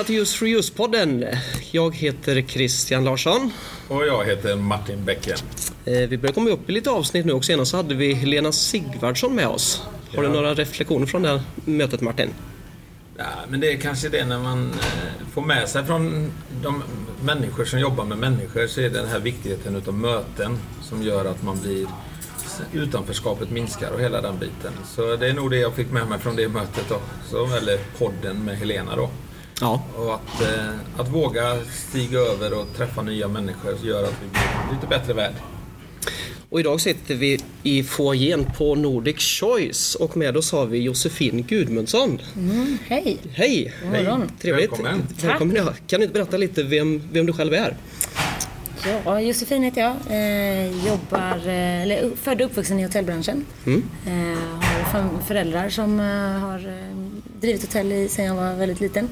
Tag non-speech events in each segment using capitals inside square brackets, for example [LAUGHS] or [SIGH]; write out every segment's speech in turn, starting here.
Välkomna till Just for Just-podden. Jag heter Christian Larsson. Och jag heter Martin Bäcken. Eh, vi börjar komma upp i lite avsnitt nu och senast så hade vi Helena Sigvardsson med oss. Har Ja. du några reflektioner från det här mötet Martin? Ja, men det är kanske det när man eh, får med sig från de människor som jobbar med människor så är det den här viktigheten utav möten som gör att man blir utanförskapet minskar och hela den biten. Så det är nog det jag fick med mig från det mötet också, eller podden med Helena då. Ja, Och att, eh, att våga stiga över och träffa nya människor gör att vi blir lite bättre värld. och idag sitter vi i foajén på Nordic Choice och med oss har vi Josefin Gudmundsson. Mm, hej! Hej! God morgon. Trevligt! Välkommen. Välkommen ja. Kan du inte berätta lite vem, vem du själv är? Ja, Josefin heter jag. Eh, jobbar, eh, eller född och uppvuxen i hotellbranschen. Mm. Eh, har föräldrar som eh, har drivit hotell i, sedan jag var väldigt liten.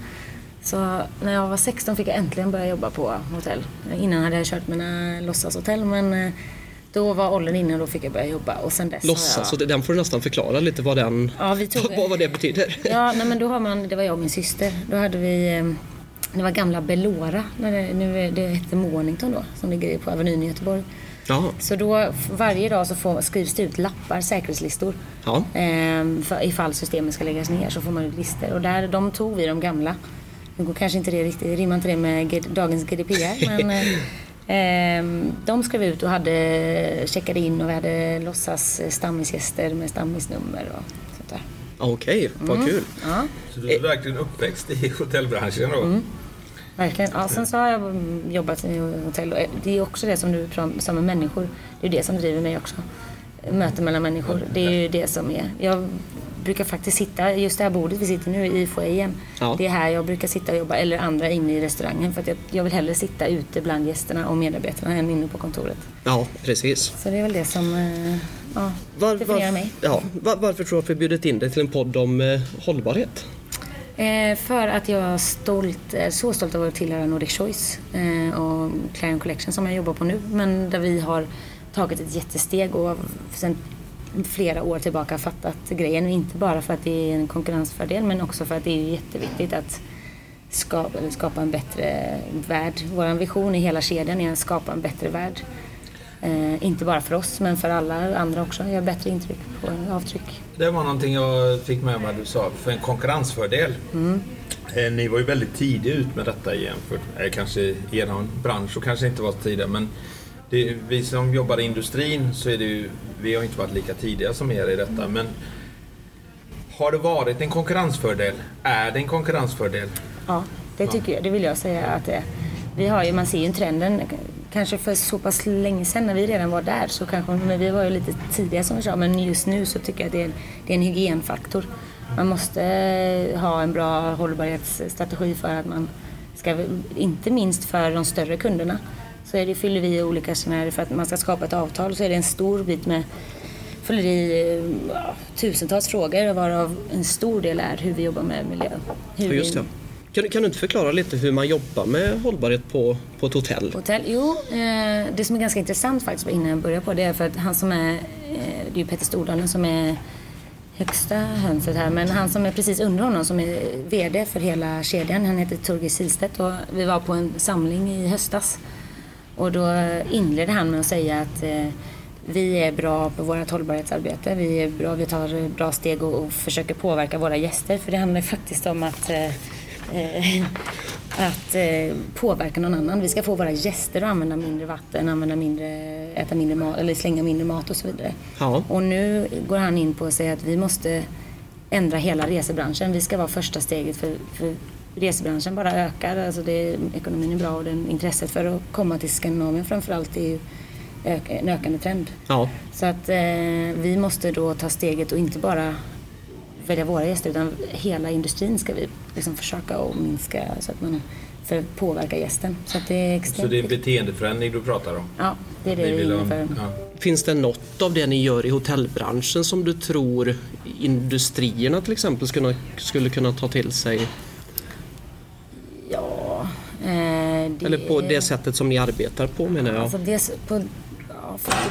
Så när jag var 16 fick jag äntligen börja jobba på hotell. Innan hade jag kört mina låtsashotell men eh, då var åldern inne och då fick jag börja jobba. Och sen dess Låtsas, så jag... det- den får du nästan förklara lite vad den... Ja, vi tog... [LAUGHS] vad, vad det betyder. [LAUGHS] Ja, nej, men då har man, det var jag och min syster. Då hade vi, eh, det var gamla Belora, när det, nu är, det hette Mornington då, som ligger på Avenyn i Göteborg. Ja, Så då varje dag så får, skrivs det ut lappar, säkerhetslistor. ja. Ehm, för ifall systemet ska läggas ner så får man ut listor. Och där, de tog vi de gamla. Nu går kanske inte det riktigt, rimmar inte det med dagens GDPR. men [LAUGHS] eh, ehm, de skrev ut och hade, checkade in och vi hade låtsas eh, stammisgäster med stammisnummer och sånt där. Okej, vad Mm. kul. Ja. Så du är verkligen uppväxt i hotellbranschen då? Verkligen. Ja, sen så har jag mm, jobbat i hotell. och Det är också det som du pratar om med människor. Det är det som driver mig också. Möten mellan människor. Det är ju det som är. Jag brukar faktiskt sitta, just det här bordet vi sitter nu i foajén. Ja. Det är här jag brukar sitta och jobba, eller andra inne i restaurangen. För att jag, jag vill hellre sitta ute bland gästerna och medarbetarna än inne på kontoret. Ja, precis. Så det är väl det som eh, ja, Var, definierar mig. Ja, var, varför tror du att vi bjudit in dig till en podd om eh, hållbarhet? Eh, för att jag är stolt, är så stolt över att tillhöra Nordic Choice eh, och Clarion Collection som jag jobbar på nu. Men där vi har tagit ett jättesteg och sedan flera år tillbaka fattat grejen. Inte bara för att det är en konkurrensfördel men också för att det är jätteviktigt att skapa, skapa en bättre värld. Vår vision i hela kedjan är att skapa en bättre värld. Eh, inte bara för oss men för alla andra också. Göra bättre intryck på avtryck. Det var någonting jag fick med vad du sa, för en konkurrensfördel. Eh, Ni var ju väldigt tidigt ut med detta jämfört eh, kanske er bransch och kanske inte var så tidiga men det, vi som jobbar i industrin så är det ju, vi har inte varit lika tidiga som er i detta men har det varit en konkurrensfördel? Är det en konkurrensfördel? Ja, det tycker jag. Det vill jag säga att det är. Vi har ju, man ser ju trenden, kanske för så pass länge sedan när vi redan var där så kanske, men vi var ju lite tidiga som vi sa, men just nu så tycker jag att det är, det är en hygienfaktor. Man måste eh, ha en bra hållbarhetsstrategi för att man ska, inte minst för de större kunderna, så är det, fyller vi i olika scenarier för att man ska skapa ett avtal så är det en stor bit med fyller i eh, ja, tusentals frågor varav en stor del är hur vi jobbar med miljö. Hur Ja, just det. Kan, du- kan du inte förklara lite hur man jobbar med hållbarhet på, på ett hotell? Hotell? Jo, eh, det som är ganska intressant faktiskt innan jag börjar på det är för att han som är, eh, det är ju Petter Stordalen som är högsta hönset här, men han som är precis under honom som är VD för hela kedjan, han heter Turgis Silstedt och vi var på en samling i höstas och då inledde han med att säga att eh, vi är bra på vårt hållbarhetsarbete. Vi är bra, vi tar bra steg och, och försöker påverka våra gäster. För det handlar faktiskt om att, eh, eh, att eh, påverka någon annan. Vi ska få våra gäster att använda mindre vatten, använda mindre, äta mindre mat eller slänga mindre mat och så vidare. Ja. Och nu går han in på att säga att vi måste ändra hela resebranschen. Vi ska vara första steget för, för resebranschen bara ökar. Alltså det, ekonomin är bra och den, intresset för att komma till Skandinavien framförallt är ju ök, en ökande trend. Ja, Så att eh, vi måste då ta steget och inte bara välja våra gäster utan hela industrin ska vi liksom försöka att minska så att man för att påverka gästen. Så att det är extremt Så det är beteendeförändring du pratar om? Ja, det är det vi vill ha- ja. Finns det något av det ni gör i hotellbranschen som du tror industrierna till exempel skulle, skulle kunna ta till sig? Ja, eh, det Eller på det sättet som ni arbetar på menar jag. Alltså det, på,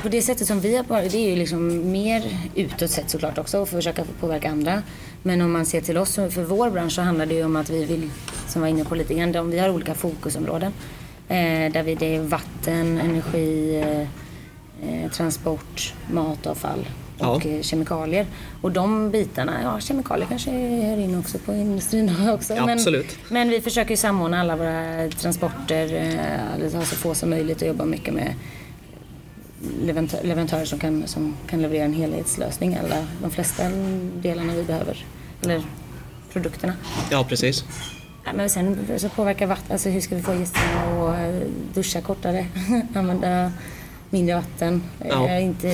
på det sättet som vi har varit, det är ju liksom mer utåt sett såklart också och försöka påverka andra. Men om man ser till oss, för vår bransch så handlar det ju om att vi vill, som var inne på lite grann. De, vi har olika fokusområden. Eh, där vi, det är vatten, energi, eh, eh transport, matavfall och ja. Eh, kemikalier. Och de bitarna, ja kemikalier kanske hör in också på industrin [LAUGHS] också. Ja, men, absolut. men vi försöker samordna alla våra transporter, eh, ha så få som möjligt och jobba mycket med leverantörer som kan, som kan leverera en helhetslösning. Alla, de flesta delarna vi behöver. Eller produkterna. Ja, precis. Men sen så påverkar vatten, alltså hur ska vi få gästerna att duscha kortare, [LAUGHS] använda mindre vatten, ja. Eh, inte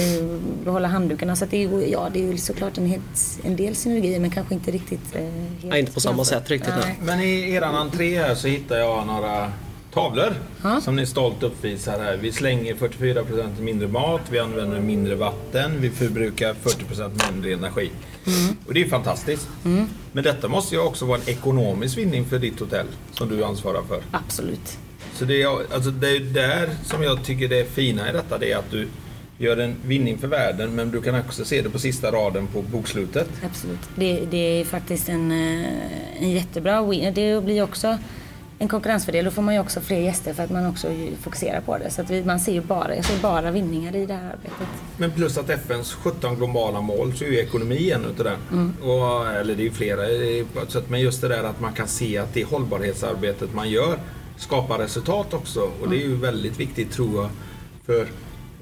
behålla handdukarna. Så det är, ja, det är såklart en, helt, en del synergier men kanske inte riktigt... Eh, helt ja, inte på samma sätt riktigt. Nej. Men i er entré här så hittar jag några tavlor ha? som ni stolt uppvisar här. Vi slänger 44% mindre mat, vi använder mindre vatten, vi förbrukar 40% mindre energi. Mm. Och det är fantastiskt. Mm. Men detta måste ju också vara en ekonomisk vinning för ditt hotell som du ansvarar för. Absolut. Så det är, alltså det är där som jag tycker det är fina i detta, det är att du gör en vinning för världen men du kan också se det på sista raden på bokslutet. Absolut. Det, det är faktiskt en, eh, en jättebra win. Det blir också en konkurrensfördel. Då får man ju också fler gäster för att man också fokuserar på det. Så att man ser ju bara, jag ser bara vinningar i det här arbetet. Men plus att FNs 17 globala mål så är ju ekonomi en utav det. Mm. Och, eller det är ju flera. Så att, men just det där att man kan se att det hållbarhetsarbetet man gör skapar resultat också. Och det är ju väldigt viktigt tror jag för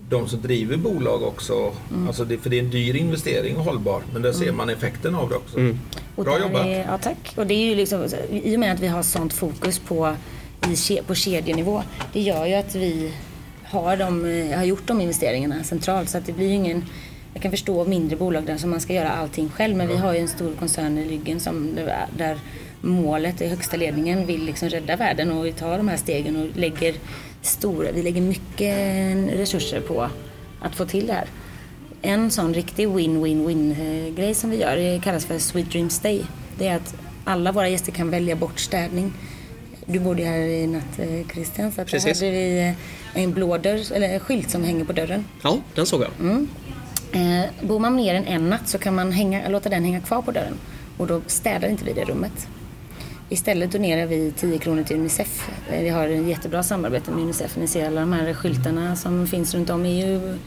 de som driver bolag också. Mm. Alltså det, för det är en dyr investering och hållbar. Men där ser mm. man effekten av det också. Mm. Bra jobbat! Är, ja tack! Och det är ju liksom, I och med att vi har sånt fokus på, i, på kedjenivå. Det gör ju att vi har, de, har gjort de investeringarna centralt. Så att det blir ingen jag kan förstå mindre bolag där som man ska göra allting själv men vi har ju en stor koncern i ryggen som, där målet, i högsta ledningen, vill liksom rädda världen och vi tar de här stegen och lägger stora, vi lägger mycket resurser på att få till det här. En sån riktig win-win-win grej som vi gör det kallas för Sweet Dream Stay. Det är att alla våra gäster kan välja bort städning. Du bodde här i natt eh, Christian, så att Precis. där hade vi eh, en blå dörr, eller en skylt som hänger på dörren. Ja, den såg jag. Mm. Eh, bor man mer än en natt så kan man hänga, låta den hänga kvar på dörren och då städar inte vi det rummet. Istället donerar vi 10 kronor till Unicef. Vi har ett jättebra samarbete med Unicef. Ni ser alla de här skyltarna som finns runt om i EU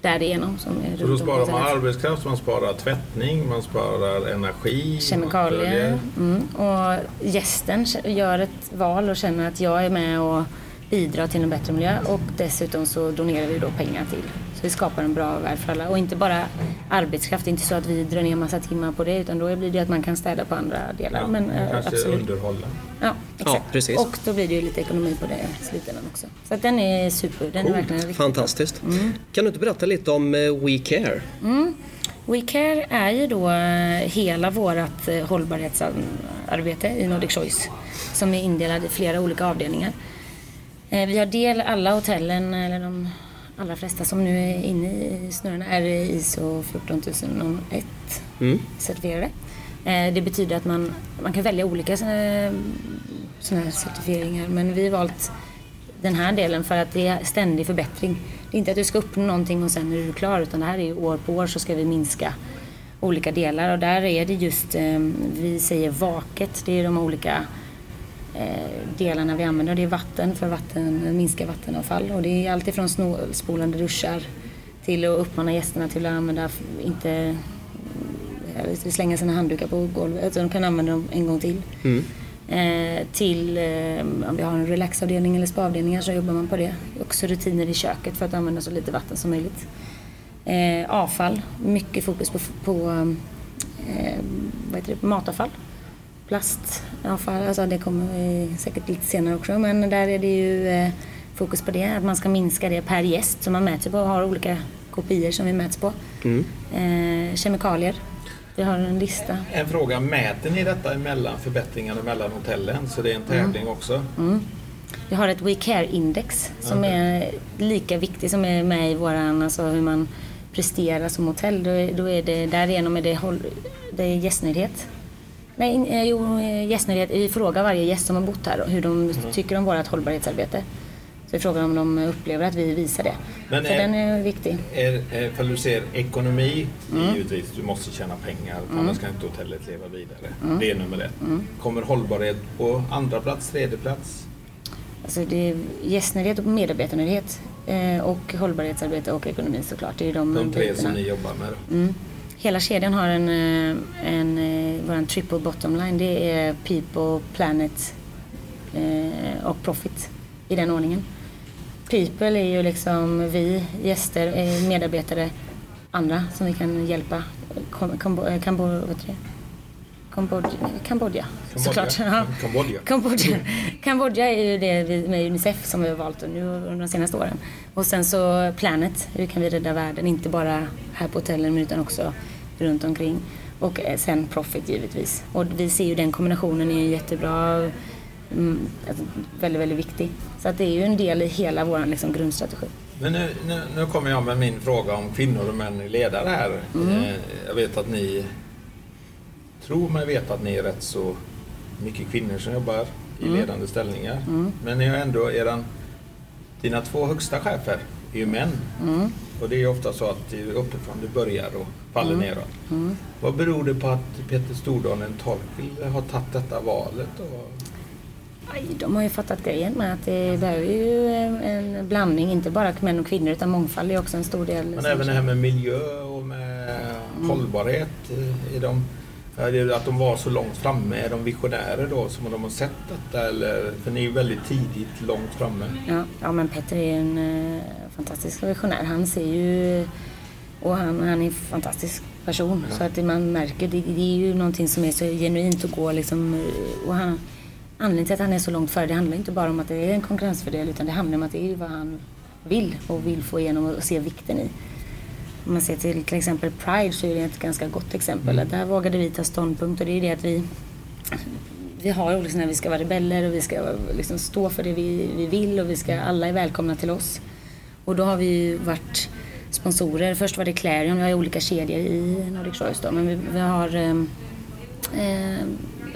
därigenom. Som är så då sparar man arbetskraft, man sparar tvättning, man sparar energi. Kemikalier. Mm. Och gästen gör ett val och känner att jag är med och bidrar till en bättre miljö och dessutom så donerar vi då pengar till så vi skapar en bra värld för alla. Och inte bara arbetskraft, det är inte så att vi drar ner massa timmar på det utan då blir det att man kan städa på andra delar. Ja, Men, äh, kanske absolut. underhålla. Ja, exakt. Ja, precis. Och då blir det ju lite ekonomi på det i slutändan också. Så att den är super, den cool. är verkligen riktigt Fantastiskt. Mm. Kan du inte berätta lite om eh, WeCare? Mm. WeCare är ju då eh, hela vårt hållbarhetsarbete i Nordic Choice som är indelad i flera olika avdelningar. Vi har del, alla hotellen, eller de allra flesta som nu är inne i snurrorna är ISO 14001 mm. certifierade. Eh, det betyder att man, man kan välja olika sådana här certifieringar men vi har valt den här delen för att det är ständig förbättring. Det är inte att du ska uppnå någonting och sen är du klar utan det här är år på år så ska vi minska olika delar och där är det just, eh, vi säger vaket, det är de olika delarna vi använder. Det är vatten för vatten, minska vattenavfall och det är alltifrån spolande duschar till att uppmana gästerna till att använda, inte slänga sina handdukar på golvet, utan de kan använda dem en gång till. Mm. Eh, till eh, om vi har en relaxavdelning eller spaavdelningar så jobbar man på det. Också rutiner i köket för att använda så lite vatten som möjligt. Eh, avfall, mycket fokus på, på eh, vad heter det, matavfall plastavfall, alltså det kommer vi säkert lite senare också, men där är det ju eh, fokus på det, att man ska minska det per gäst som man mäter på och har olika kopior som vi mäts på. Mm. Eh, kemikalier, vi har en lista. En fråga, mäter ni detta mellan förbättringarna mellan hotellen så det är en tävling mm. också? Mm. Vi har ett We Care-index som okay. är lika viktigt som är med i våran, alltså hur man presterar som hotell. Då, då är det, därigenom är det, det är gästnöjdhet Nej, eh, jo, eh, gästnöjdhet. Vi frågar varje gäst som har bott här hur de mm. tycker om vårt hållbarhetsarbete. Så vi frågar om de upplever att vi visar det. Men För är- den är viktig. Är, är, för du ser ekonomi, Mm. givetvis, du måste tjäna pengar för annars kan inte hotellet leva vidare. Mm. Det är nummer ett. Kommer hållbarhet på andra plats, tredje plats? Alltså det är gästnöjdhet och medarbetarnöjdhet. Eh, och hållbarhetsarbete och ekonomi såklart. Det är de, De tre bitarna. som ni jobbar med. Hela kedjan har en, eh, en, eh, en, triple bottom line. Det är people, planet eh, och profit i den ordningen. People är ju liksom vi, gäster, eh, medarbetare, andra som vi kan hjälpa. Kan, kan, kan, kan. Kambodja, Kambodja, såklart. Ja. Kambodja. Kambodja. [LAUGHS] Kambodja är ju det vi, med Unicef som vi har valt nu under de senaste åren. Och sen så Planet, hur kan vi rädda världen? Inte bara här på hotellen men utan också runt omkring. Och eh, sen Profit givetvis. Och vi ser ju den kombinationen är jättebra, mm, alltså, väldigt, väldigt viktig. Så att det är ju en del i hela vår liksom, grundstrategi. Men nu, nu, nu kommer jag med min fråga om kvinnor och män ledare här. Mm. Eh, Jag vet att ni tror mig veta att ni är rätt så mycket kvinnor som jobbar i Mm. ledande ställningar. Men ni har ändå eran, dina två högsta chefer är ju män. Mm. Och det är ju ofta så att det är uppifrån det börjar och faller Mm. neråt. Vad beror det på att Peter Stordalen Torkil har tagit detta valet? Och... Aj, de har ju fattat grejen med att det behöver ju en, blandning, inte bara män och kvinnor utan mångfald är också en stor del. Men även det här med miljö och med hållbarhet. eh, Är de, att de var så långt framme, är de visionärer då som de har sett detta? Eller, för ni är ju väldigt tidigt långt framme. Ja, ja men Petter är en eh, fantastisk visionär. Han ser ju... Och han, han är en fantastisk person. Så att det man märker, det, det är ju någonting som är så genuint att gå liksom... eh, Och han, anledningen till att han är så långt före, det handlar inte bara om att det är en konkurrensfördel utan det handlar om att det är vad han vill och vill få igenom och se vikten i. Om man ser till till exempel Pride så är det ett ganska gott exempel. Att där vågade vi ta ståndpunkt och det är det att vi vi har olika sådana, vi ska vara rebeller och vi ska liksom stå för det vi, vi vill och vi ska, alla är välkomna till oss. Och då har vi ju varit sponsorer. Först var det Clarion, vi har olika kedjor i Nordic Choice då, men vi, vi har eh,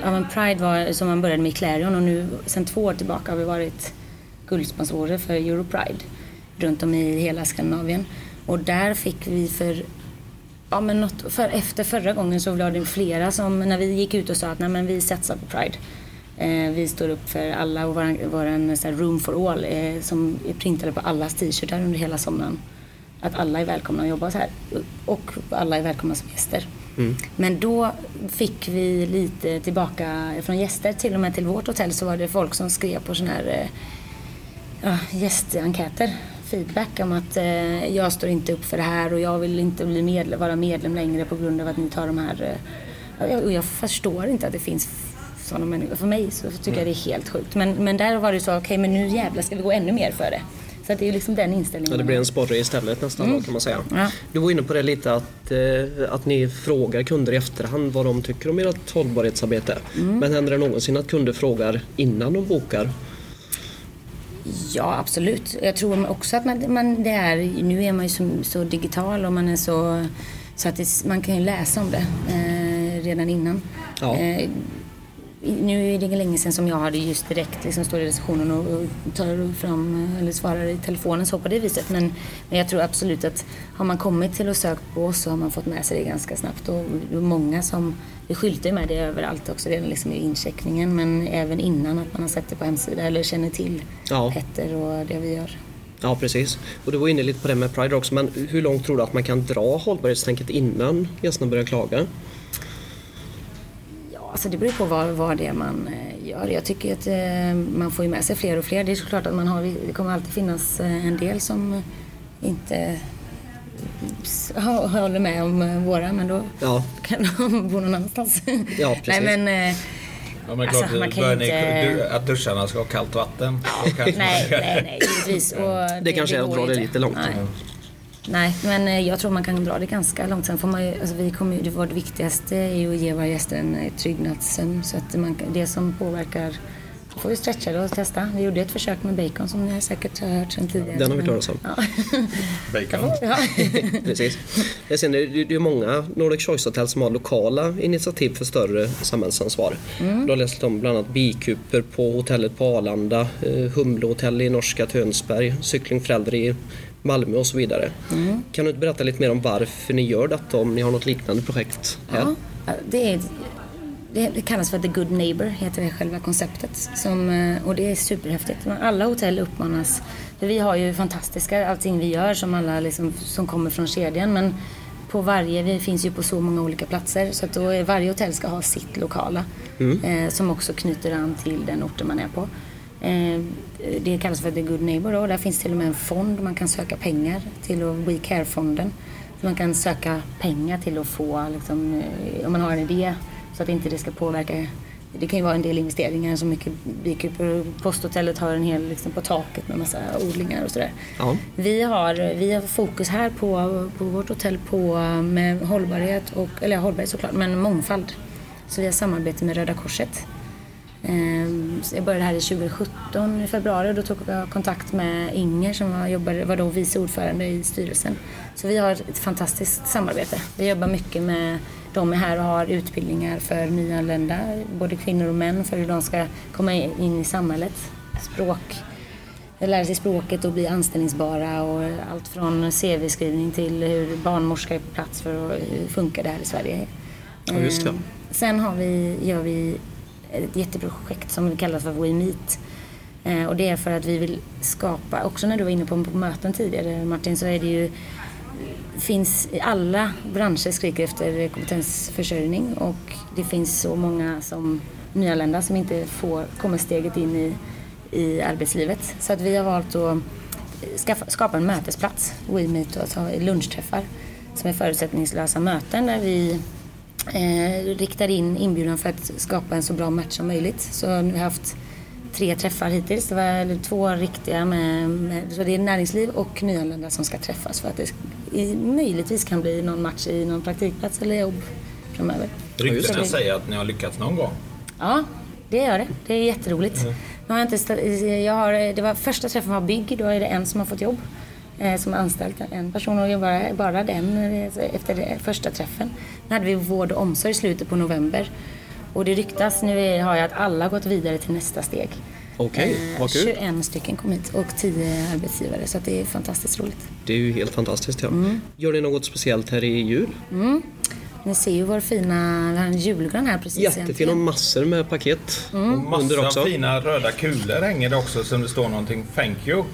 ja, men Pride var som man började med Clarion och nu sen två år tillbaka har vi varit guldsponsorer för Europride runt om i hela Skandinavien. Och där fick vi för Ja men något, för efter förra gången så var det flera som, när vi gick ut och sa att nej men vi satsar på Pride. Eh, vi står upp för alla och våran, våran så här, Room for All eh, som är printade på allas t-shirtar under hela sommaren. Att alla är välkomna att jobba så här. Och alla är välkomna som gäster. Men då fick vi lite tillbaka från gäster, till och med till vårt hotell så var det folk som skrev på sån här eh, gästenkäter, feedback om att eh, jag står inte upp för det här och jag vill inte bli medlem, vara medlem längre på grund av att ni tar de här... Eh, jag, och jag förstår inte att det finns sådana människor. För mig så tycker jag det är helt sjukt. Men, men där var det så, okej men nu jävlar ska vi gå ännu mer för det. Så att det är ju liksom den inställningen. Ja, det blir en sporre istället nästan då kan man säga. Ja. Du var inne på det lite att, eh, att ni frågar kunder i efterhand vad de tycker om ert hållbarhetsarbete. Men händer det någonsin att kunder frågar innan de bokar? Ja, absolut. Jag tror också att man, man, det är, nu är man ju så, så digital och man är så, så att det, man kan ju läsa om det eh, redan innan. Ja. Eh, nu är det länge sedan som jag hade just direkt liksom står i receptionen och, och tar fram eller svarar i telefonen så på det viset. Men, men jag tror absolut att har man kommit till och sökt på oss så har man fått med sig det ganska snabbt. Och många som, vi skyltar ju med det överallt också redan liksom i incheckningen men även innan att man har sett det på hemsida eller känner till Ja. Petter och det vi gör. Ja precis. Och du var inne lite på det med Pride också men hur långt tror du att man kan dra hållbarhetstänket innan gästerna börjar klaga? Alltså det beror på vad, vad det är man eh, gör. Jag tycker att eh, man får ju med sig fler och fler. Det är såklart att man har, det kommer alltid finnas eh, en del som inte håller med om våra men då Ja, kan [LAUGHS] de bo någon annanstans. Ja, precis. Nej men, Ja, men Alltså, klart, man kan inte- du, att duscharna ska ha kallt vatten. Nej, nej, nej, givetvis. Och det kanske är att dra det lite långt. Nej. Nej, men eh, jag tror man kan dra det ganska långt. Sen får man ju, alltså vi kommer ju, det vårt viktigaste är ju att ge våra gäster en eh, trygg nattsömn. Så att man, det som påverkar, då får vi stretcha det och testa. Vi gjorde ett försök med bacon som ni säkert har hört sedan tidigare. Den har vi klarat oss. Ja. [LAUGHS] Bacon. ja. [LAUGHS] precis. Jag ser, det är många Nordic Choice Hotel som har lokala initiativ för större samhällsansvar. Du har läst om bland annat bikuper på hotellet på Arlanda, eh, Humlehotell i norska Tönsberg, Cykling för äldre i Malmö och så vidare. Mm. Kan du inte berätta lite mer om varför ni gör detta om ni har något liknande projekt här? Ja, det, är, det, kallas för The Good Neighbor, heter det själva konceptet. Som, eh, och det är superhäftigt. Alla hotell uppmanas, för vi har ju fantastiska, allting vi gör som alla liksom, som kommer från kedjan. Men på varje, vi finns ju på så många olika platser så att då varje hotell ska ha sitt lokala. Eh, som också knyter an till den orten man är på. Eh, det kallas för The Good Neighbor då. Där finns till och med en fond man kan söka pengar till och We Care-fonden. Så man kan söka pengar till att få, liksom, eh, om man har en idé, så att inte det ska påverka. Det kan ju vara en del investeringar som mycket bikupor. Posthotellet har en hel liksom, på taket med massa odlingar och sådär. Ja. Vi har, vi har fokus här på, på vårt hotell på med hållbarhet, och, eller hållbarhet såklart, men mångfald. Så vi har samarbete med Röda Korset. Ehm, så Jag började här i 2017 i februari och då tog jag kontakt med Inger som var, jobbade, var då vice ordförande i styrelsen. Så vi har ett fantastiskt samarbete. Vi jobbar mycket med, de är här och har utbildningar för nyanlända, både kvinnor och män, för hur de ska komma in i samhället. Språk, lära sig språket och bli anställningsbara och allt från CV-skrivning till hur barnmorska är på plats för att hur funkar det här i Sverige. Ja, just det. Ehm, Sen har vi, gör vi ett jätteprojekt som kallas för We Meet. Eh, och det är för att vi vill skapa, också när du var inne på, möten tidigare Martin, så är det ju finns i alla branscher skriker efter kompetensförsörjning och det finns så många som nyanlända som inte får, kommer steget in i, i arbetslivet. Så att vi har valt att skaffa, skapa en mötesplats, WeMeet, alltså lunchträffar som är förutsättningslösa möten där vi eh, riktar in inbjudan för att skapa en så bra match som möjligt. Så nu har vi haft tre träffar hittills. Det var eller två riktiga med, med, så det är näringsliv och nyanlända som ska träffas för att det i, möjligtvis kan bli någon match i någon praktikplats eller jobb framöver. Ryktena säger att ni har lyckats någon gång. Ja, det gör det. Det är jätteroligt. Nu har jag inte jag har, det var första träffen var bygg, då är det en som har fått jobb. Eh, som anställt en person och jobbar bara den eh, efter det första träffen. Nu hade vi vård och omsorg i slutet på november. Och det ryktas, nu har jag att alla gått vidare till nästa steg. Okej, Eh, vad kul. 21 stycken kom hit och 10 arbetsgivare så det är fantastiskt roligt. Det är ju helt fantastiskt. Ja. Mm. Gör ni något speciellt här i jul? Ni ser ju vår fina, vi har en julgran här precis Jättefin och massor med paket Mm. Och massa också. fina röda kulor hänger det också som det står någonting Thank you.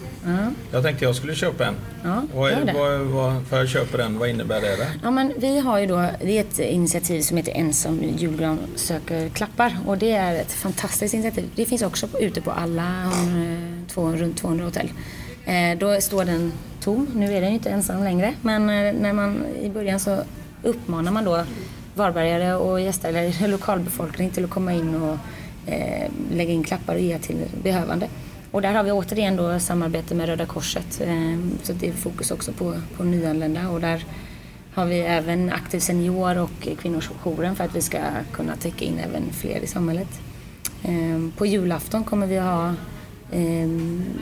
Jag tänkte jag skulle köpa en. Ja, vad, det. vad, vad, för jag köper den, vad innebär det? Där? Ja, men vi har ju då, det är ett initiativ som heter Ensam julgran söker klappar och det är ett fantastiskt initiativ. Det finns också ute på alla eh, två, runt 200 hotell. Eh, då står den tom, nu är den ju inte ensam längre men eh, när man i början så uppmanar man då Varbergare och gäster eller [LAUGHS] lokalbefolkning till att komma in och eh, lägga in klappar och ge till behövande. Och där har vi återigen då samarbete med Röda Korset eh, så det är fokus också på, på nyanlända och där har vi även Aktiv Senior och Kvinnojouren för att vi ska kunna täcka in även fler i samhället. Eh, På julafton kommer vi ha eh,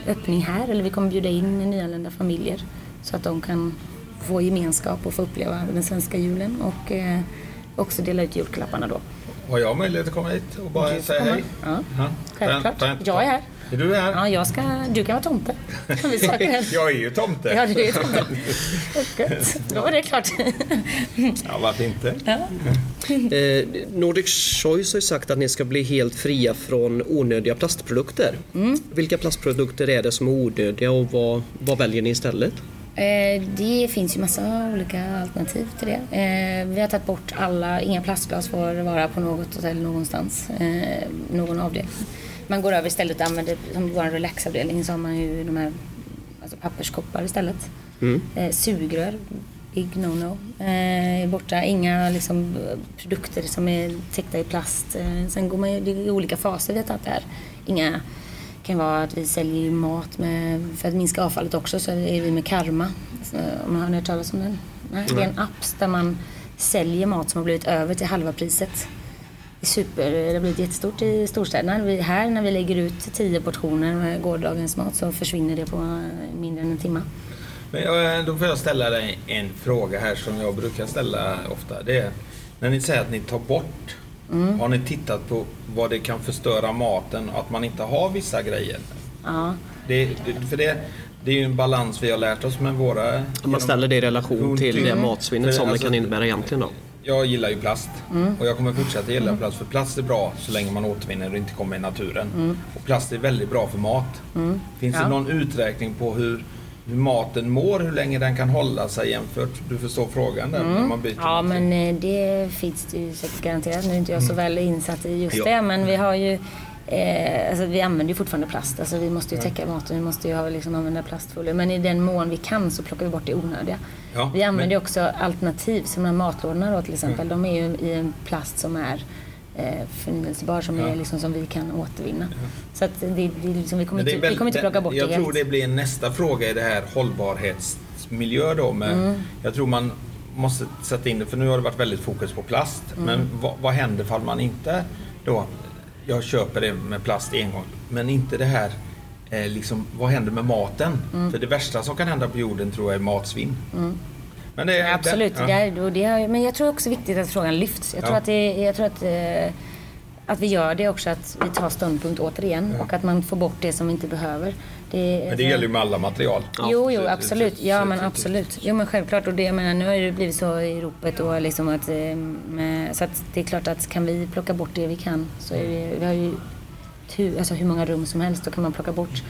öppning här, eller vi kommer bjuda in nyanlända familjer så att de kan få gemenskap och få uppleva den svenska julen och eh, också dela ut julklapparna då. Har jag möjlighet att komma hit och bara säga hej? Ja, Ja. självklart. Ta en- ta en- Jag är här. Är du här? Ja, jag ska, du kan vara tomte. Vi. [LAUGHS] Jag är ju tomte. Ja, du är tomte. [LAUGHS] Gött. Då var det klart. [LAUGHS] Ja, varför inte? Eh, Nordic Choice har ju sagt att ni ska bli helt fria från onödiga plastprodukter. Mm. Vilka plastprodukter är det som är onödiga och vad, vad väljer ni istället? Eh, Det finns ju massa olika alternativ till det. Eh, Vi har tagit bort alla, inga plastglas får vara på något hotell någonstans, eh, någon avdelning. Man går över istället och använder, som vår relaxavdelning så har man ju de här alltså papperskoppar istället. Eh, Sugrör, big no-no, är borta. Inga liksom, produkter som är täckta i plast. Sen går man ju, det är olika faser vi har tagit där. Inga kan vara att vi säljer mat med, för att minska avfallet också så är vi med Karma. Så, om man har hört talas om den? Nej, det är en app där man säljer mat som har blivit över till halva priset. Det, är super, det har blivit jättestort i storstäderna. Vi, här när vi lägger ut tio portioner med gårdagens mat så försvinner det på mindre än en timme. Men då får jag ställa dig en fråga här som jag brukar ställa ofta. Det är, när ni säger att ni tar bort, Mm. har ni tittat på vad det kan förstöra maten att man inte har vissa grejer? Ja, Det, det, för det, det är ju en balans vi har lärt oss med våra... Om man ställer det i relation till det matsvinnet som det Alltså, kan innebära egentligen då. Jag gillar ju plast Mm. och jag kommer fortsätta gilla plast för plast är bra så länge man återvinner och inte kommer i naturen. Och plast är väldigt bra för mat. Finns Mm. Ja. det någon uträkning på hur, hur maten mår, hur länge den kan hålla sig jämfört? Du förstår frågan där när man byter Mm. Ja, mat. men eh, det finns det ju säkert garanterat. Nu är inte jag så väl insatt i just Ja. det, men vi har ju Eh, alltså vi använder ju fortfarande plast. Alltså vi måste ju täcka maten, vi måste ju ha, liksom, använda plastfolie. Men i den mån vi kan så plockar vi bort det onödiga. Ja, vi använder men- också alternativ, som de här matlådorna då till exempel. De är ju i en plast som är eh, förnyelsebar, som, är, liksom, som vi kan återvinna. Så att det, det, liksom, vi, kommer inte, vi väl- kommer inte plocka bort Jag det tror helt. det blir nästa fråga i det här hållbarhetsmiljö då. Med, Mm. Jag tror man måste sätta in det, för nu har det varit väldigt fokus på plast. Mm. Men vad, vad händer ifall man inte då, jag köper det med plast en gång, men inte det här eh, liksom, vad händer med maten? Mm. För det värsta som kan hända på jorden tror jag är matsvinn. Men det, Ja, absolut. Det, Det är, och det är, men jag tror också viktigt att frågan lyfts. Jag tror Ja. att, det, jag tror att, eh, att vi gör det också, att vi tar ståndpunkt återigen och att man får bort det som vi inte behöver. Det, men det gäller ju med alla material. Jo, jo, absolut. Ja, men absolut. Jo, men självklart. Och det, jag menar, nu har det blivit så i ropet och liksom att, eh, med, så att det är klart att kan vi plocka bort det vi kan så är det, vi har ju tu, alltså hur många rum som helst, då kan man plocka bort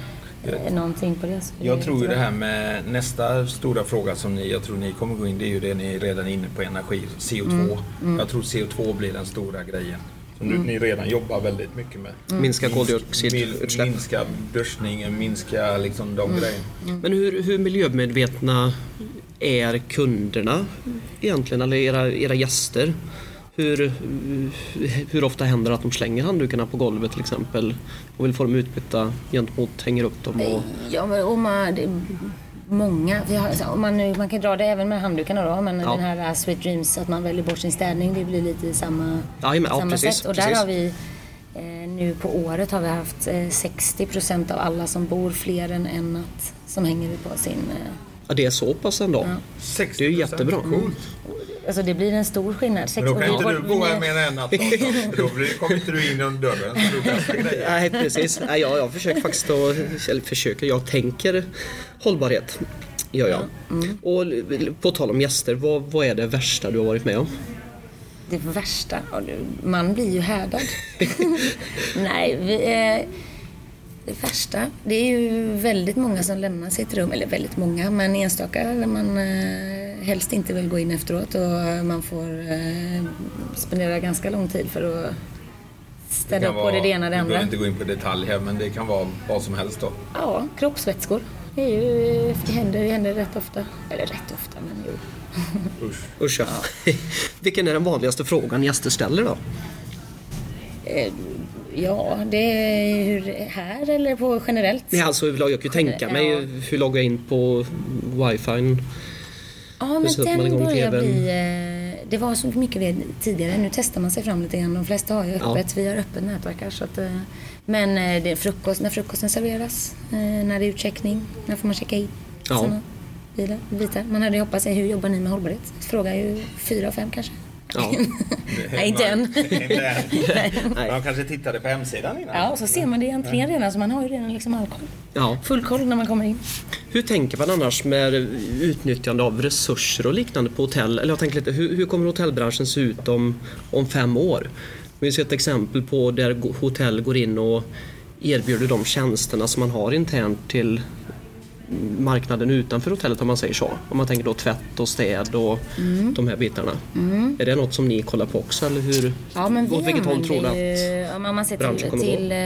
någonting på det. Jag tror ju det här med nästa stora fråga som ni, jag tror ni kommer gå in, det är ju det ni är redan inne på energi, CO2. Mm. Jag tror CO2 blir den stora grejen. Som nu, ni redan jobbar väldigt mycket med. Mm. Minska Min- koldioxidutsläpp. Minska börsningen, minska liksom de Mm. grejerna. Men hur, hur miljömedvetna är kunderna egentligen, eller era, era gäster? Hur, hur ofta händer det att de slänger handdukarna på golvet till exempel och vill få dem utbytta gentemot hänger upp dem? Och, Ja, men om man, det, många. Vi har, alltså, om man, nu- man kan dra det även med handdukarna då. Men Ja. den här uh, Sweet Dreams, att man väljer bort sin städning. Det blir lite samma, ja, samma precis, sätt. Och precis. där har vi eh, nu på året har vi haft eh, 60% av alla som bor fler än en natt som hänger på sin... Eh, ja, det är så pass ändå? Ja. 60%. Det är ju jättebra. Coolt. Alltså det blir en stor skillnad. Sex, Men då kan inte du vi- här än en natt. då. Då blir- kommer inte du in genom dörren så du testar grejer. Nej precis. Nej, jag, jag försöker faktiskt att, eller försöker, jag tänker hållbarhet. Gör jag. Och på tal om gäster, vad, vad är det värsta du har varit med om? Det värsta, man blir ju härdad. [LAUGHS] Nej, vi, eh, det värsta, det är ju väldigt många som lämnar sitt rum, eller väldigt många, men enstaka där man eh, helst inte vill gå in efteråt och man får eh, spendera ganska lång tid för att städa upp både det ena och det Vi andra. behöver inte gå in på detalj här men det kan vara vad som helst då. Ja, kroppsvätskor. Det, är ju, det, händer, det händer rätt ofta. Eller rätt ofta, men jo. [LAUGHS] Usch. Usch ja. Vilken är den vanligaste frågan gäster ställer då? Eh, Ja, det är hur, här eller på generellt? Nej, alltså, jag kan ju tänka mig Ja. hur logga in på wifi. Ja, men den börjar bli... eh, Det var så mycket tidigare. Nu testar man sig fram lite grann. De flesta har ju Ja. öppet. Vi har öppet nätverk. Så att, eh, men eh, det är frukost, när frukosten serveras, när det är utcheckning, när får man checka in? Ja. Såna bilar, bitar. Man hade ju hoppats hur jobbar ni med hållbarhet? Frågar ju fyra av fem kanske. Ja. [LAUGHS] Nej, inte än. [LAUGHS] Inte än. [LAUGHS] Nej. Man kanske tittade på hemsidan innan. Ja, och så ser man det i entrén redan, så man har ju redan liksom all koll. Ja. Full koll när man kommer in. Hur tänker man annars med utnyttjande av resurser och liknande på hotell? Eller jag tänker lite, hur, hur kommer hotellbranschen se ut om, om fem år? Vi har sett exempel på där hotell går in och erbjuder de tjänsterna som man har internt till marknaden utanför hotellet om man säger så. Om man tänker då tvätt och städ och Mm. de här bitarna. Är det något som ni kollar på också eller hur? Ja, men vi åt vilket håll tror du att om man ser branschen till, kommer gå? till eh,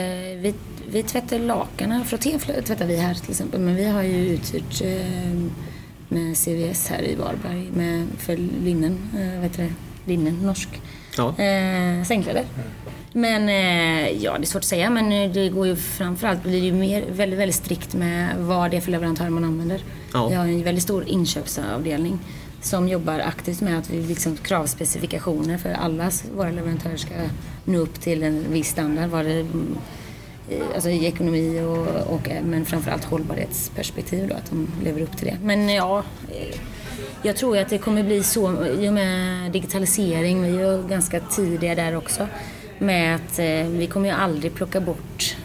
vi, vi tvättar lakanen, frotté tvättar vi här till exempel, men vi har ju uthyrt eh, med CVS här i Varberg med, för linnen, eh, vad heter det, linnen, norsk, Ja. eh, sängkläder. Men eh, ja, det är svårt att säga, men eh, det går ju framförallt blir det ju mer, väldigt, väldigt strikt med vad det är för leverantörer man använder. Ja. Vi har en väldigt stor inköpsavdelning som jobbar aktivt med att vi liksom kravspecifikationer för alla våra leverantörer ska nå upp till en viss standard. Vad det, i- alltså i ekonomi och, och eh, men framförallt hållbarhetsperspektiv då, att de lever upp till det. Men ja, eh, jag tror ju att det kommer bli så i och med digitalisering, vi är ju ganska tidiga där också, med att eh, vi kommer ju aldrig plocka bort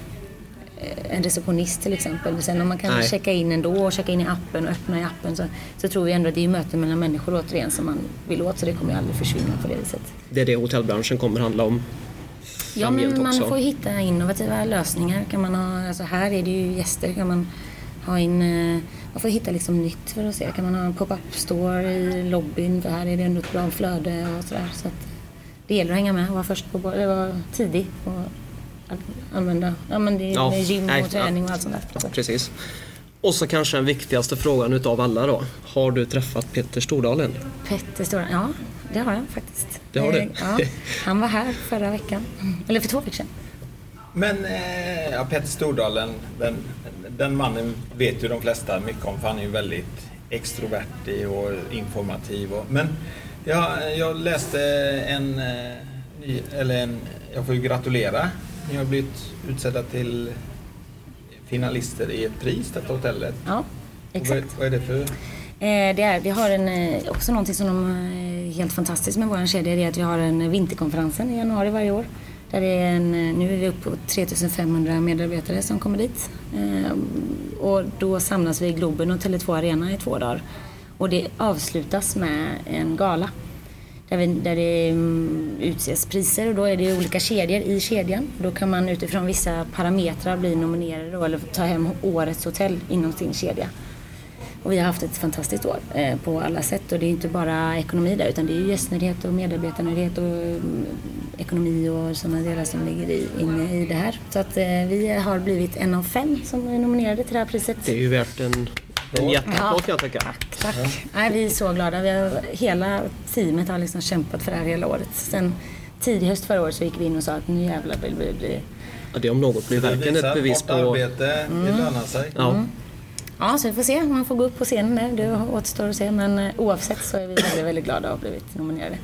eh, en receptionist till exempel. Sen om man kan Nej. checka in ändå och checka in i appen och öppna i appen så, så tror vi ändå att det är möten mellan människor återigen som man vill åt så det kommer ju aldrig försvinna på det viset. Det är det hotellbranschen kommer handla om. Ja, men man också. får hitta innovativa lösningar. Kan man ha, alltså här är det ju gäster. Kan man ha in, eh, man får hitta liksom nytt för att se. Kan man ha en pop-up store i lobbyn för här är det ändå ett bra flöde och sådär. Så att det gäller att hänga med och vara först på bollen, vara tidig och att använda, ja men det är Ja, med gym nej, och träning och ja. allt sånt där. Så. Precis. Och så kanske den viktigaste frågan utav alla då. Har du träffat Peter Stordalen? Petter Stora, ja det har jag faktiskt. Det har du? Eh, Ja, han var här förra veckan, eller för två veckor sedan. Men eh, ja, Petter Stordalen, den, den mannen vet ju de flesta mycket om för han är ju väldigt extrovertig och informativ. Och, men jag, jag läste en, eh, eller en, jag får ju gratulera. Ni har blivit utsedda till finalister i ett pris, detta hotellet. Ja, exakt. Vad, vad är det för? Eh, det är, vi har en, eh, också någonting som är helt fantastiskt med vår kedja. Det är att vi har en vinterkonferensen i januari varje år. Där är en, eh, nu är vi uppe på 3500 medarbetare som kommer dit. Eh, och då samlas vi i Globen och Tele2 Arena i två dagar. Och det avslutas med en gala. Där, vi, där det mm, utses priser och då är det olika kedjor i kedjan. Då kan man utifrån vissa parametrar bli nominerad då, eller ta hem årets hotell inom sin kedja. Och vi har haft ett fantastiskt år eh, på alla sätt och det är inte bara ekonomi där utan det är ju gästnöjdhet och medarbetarnöjdhet och um, ekonomi och sådana delar som ligger i, inne i det här. Så att eh, vi har blivit en av fem som är nominerade till det här priset. Det är ju värt en, en jätteapplåd kan jag tycka. Tack. Nej, vi är så glada. Vi har, hela teamet har liksom kämpat för det här hela året. Sen tidig höst förra året så gick vi in och sa att nu jävlar vill vi bli... Ja, det om något blir verkligen ett bevis på... arbete, det lönar sig. Ja, Ja, så vi får se. Man får gå upp på scenen där. Det återstår att se. Men eh, oavsett så är vi väldigt, väldigt glada att ha blivit nominerade.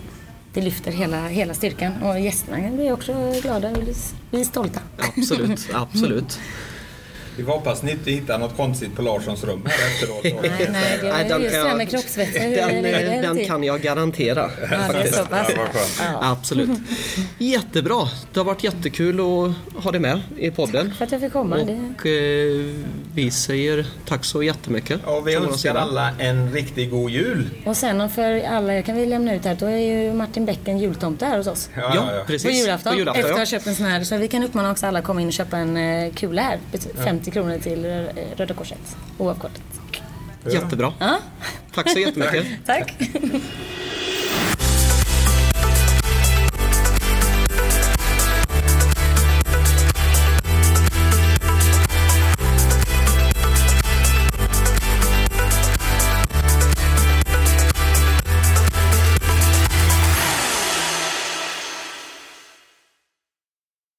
Det lyfter hela, hela styrkan och gästerna blir också glada. Vi är- Vi är stolta. absolut. [LAUGHS] absolut. Vi får hoppas ni inte hittar något konstigt på Larssons rum här efteråt. [LAUGHS] Nej, nej, det är den just kan det här jag- med. Den, det är den till. kan jag garantera. Ja, det är så pass. Ja, vad skönt. Ja. Absolut. Jättebra. Det har varit jättekul att ha dig med i podden. För att jag fick komma. Och eh, vi säger tack så jättemycket. Och vi önskar alla en riktigt god jul. Och sen för alla, jag kan vi lämna ut här, då är ju Martin Beck en jultomte här hos oss. Ja, precis. På julafton, På julafton efter att ja. ha köpt en sån här. Så vi kan uppmana också alla att komma in och köpa en eh, kula här. Bet- 50 kronor till Röda Korset. Oavkortat. Jättebra. Ja, Tack så jättemycket. [LAUGHS] tack.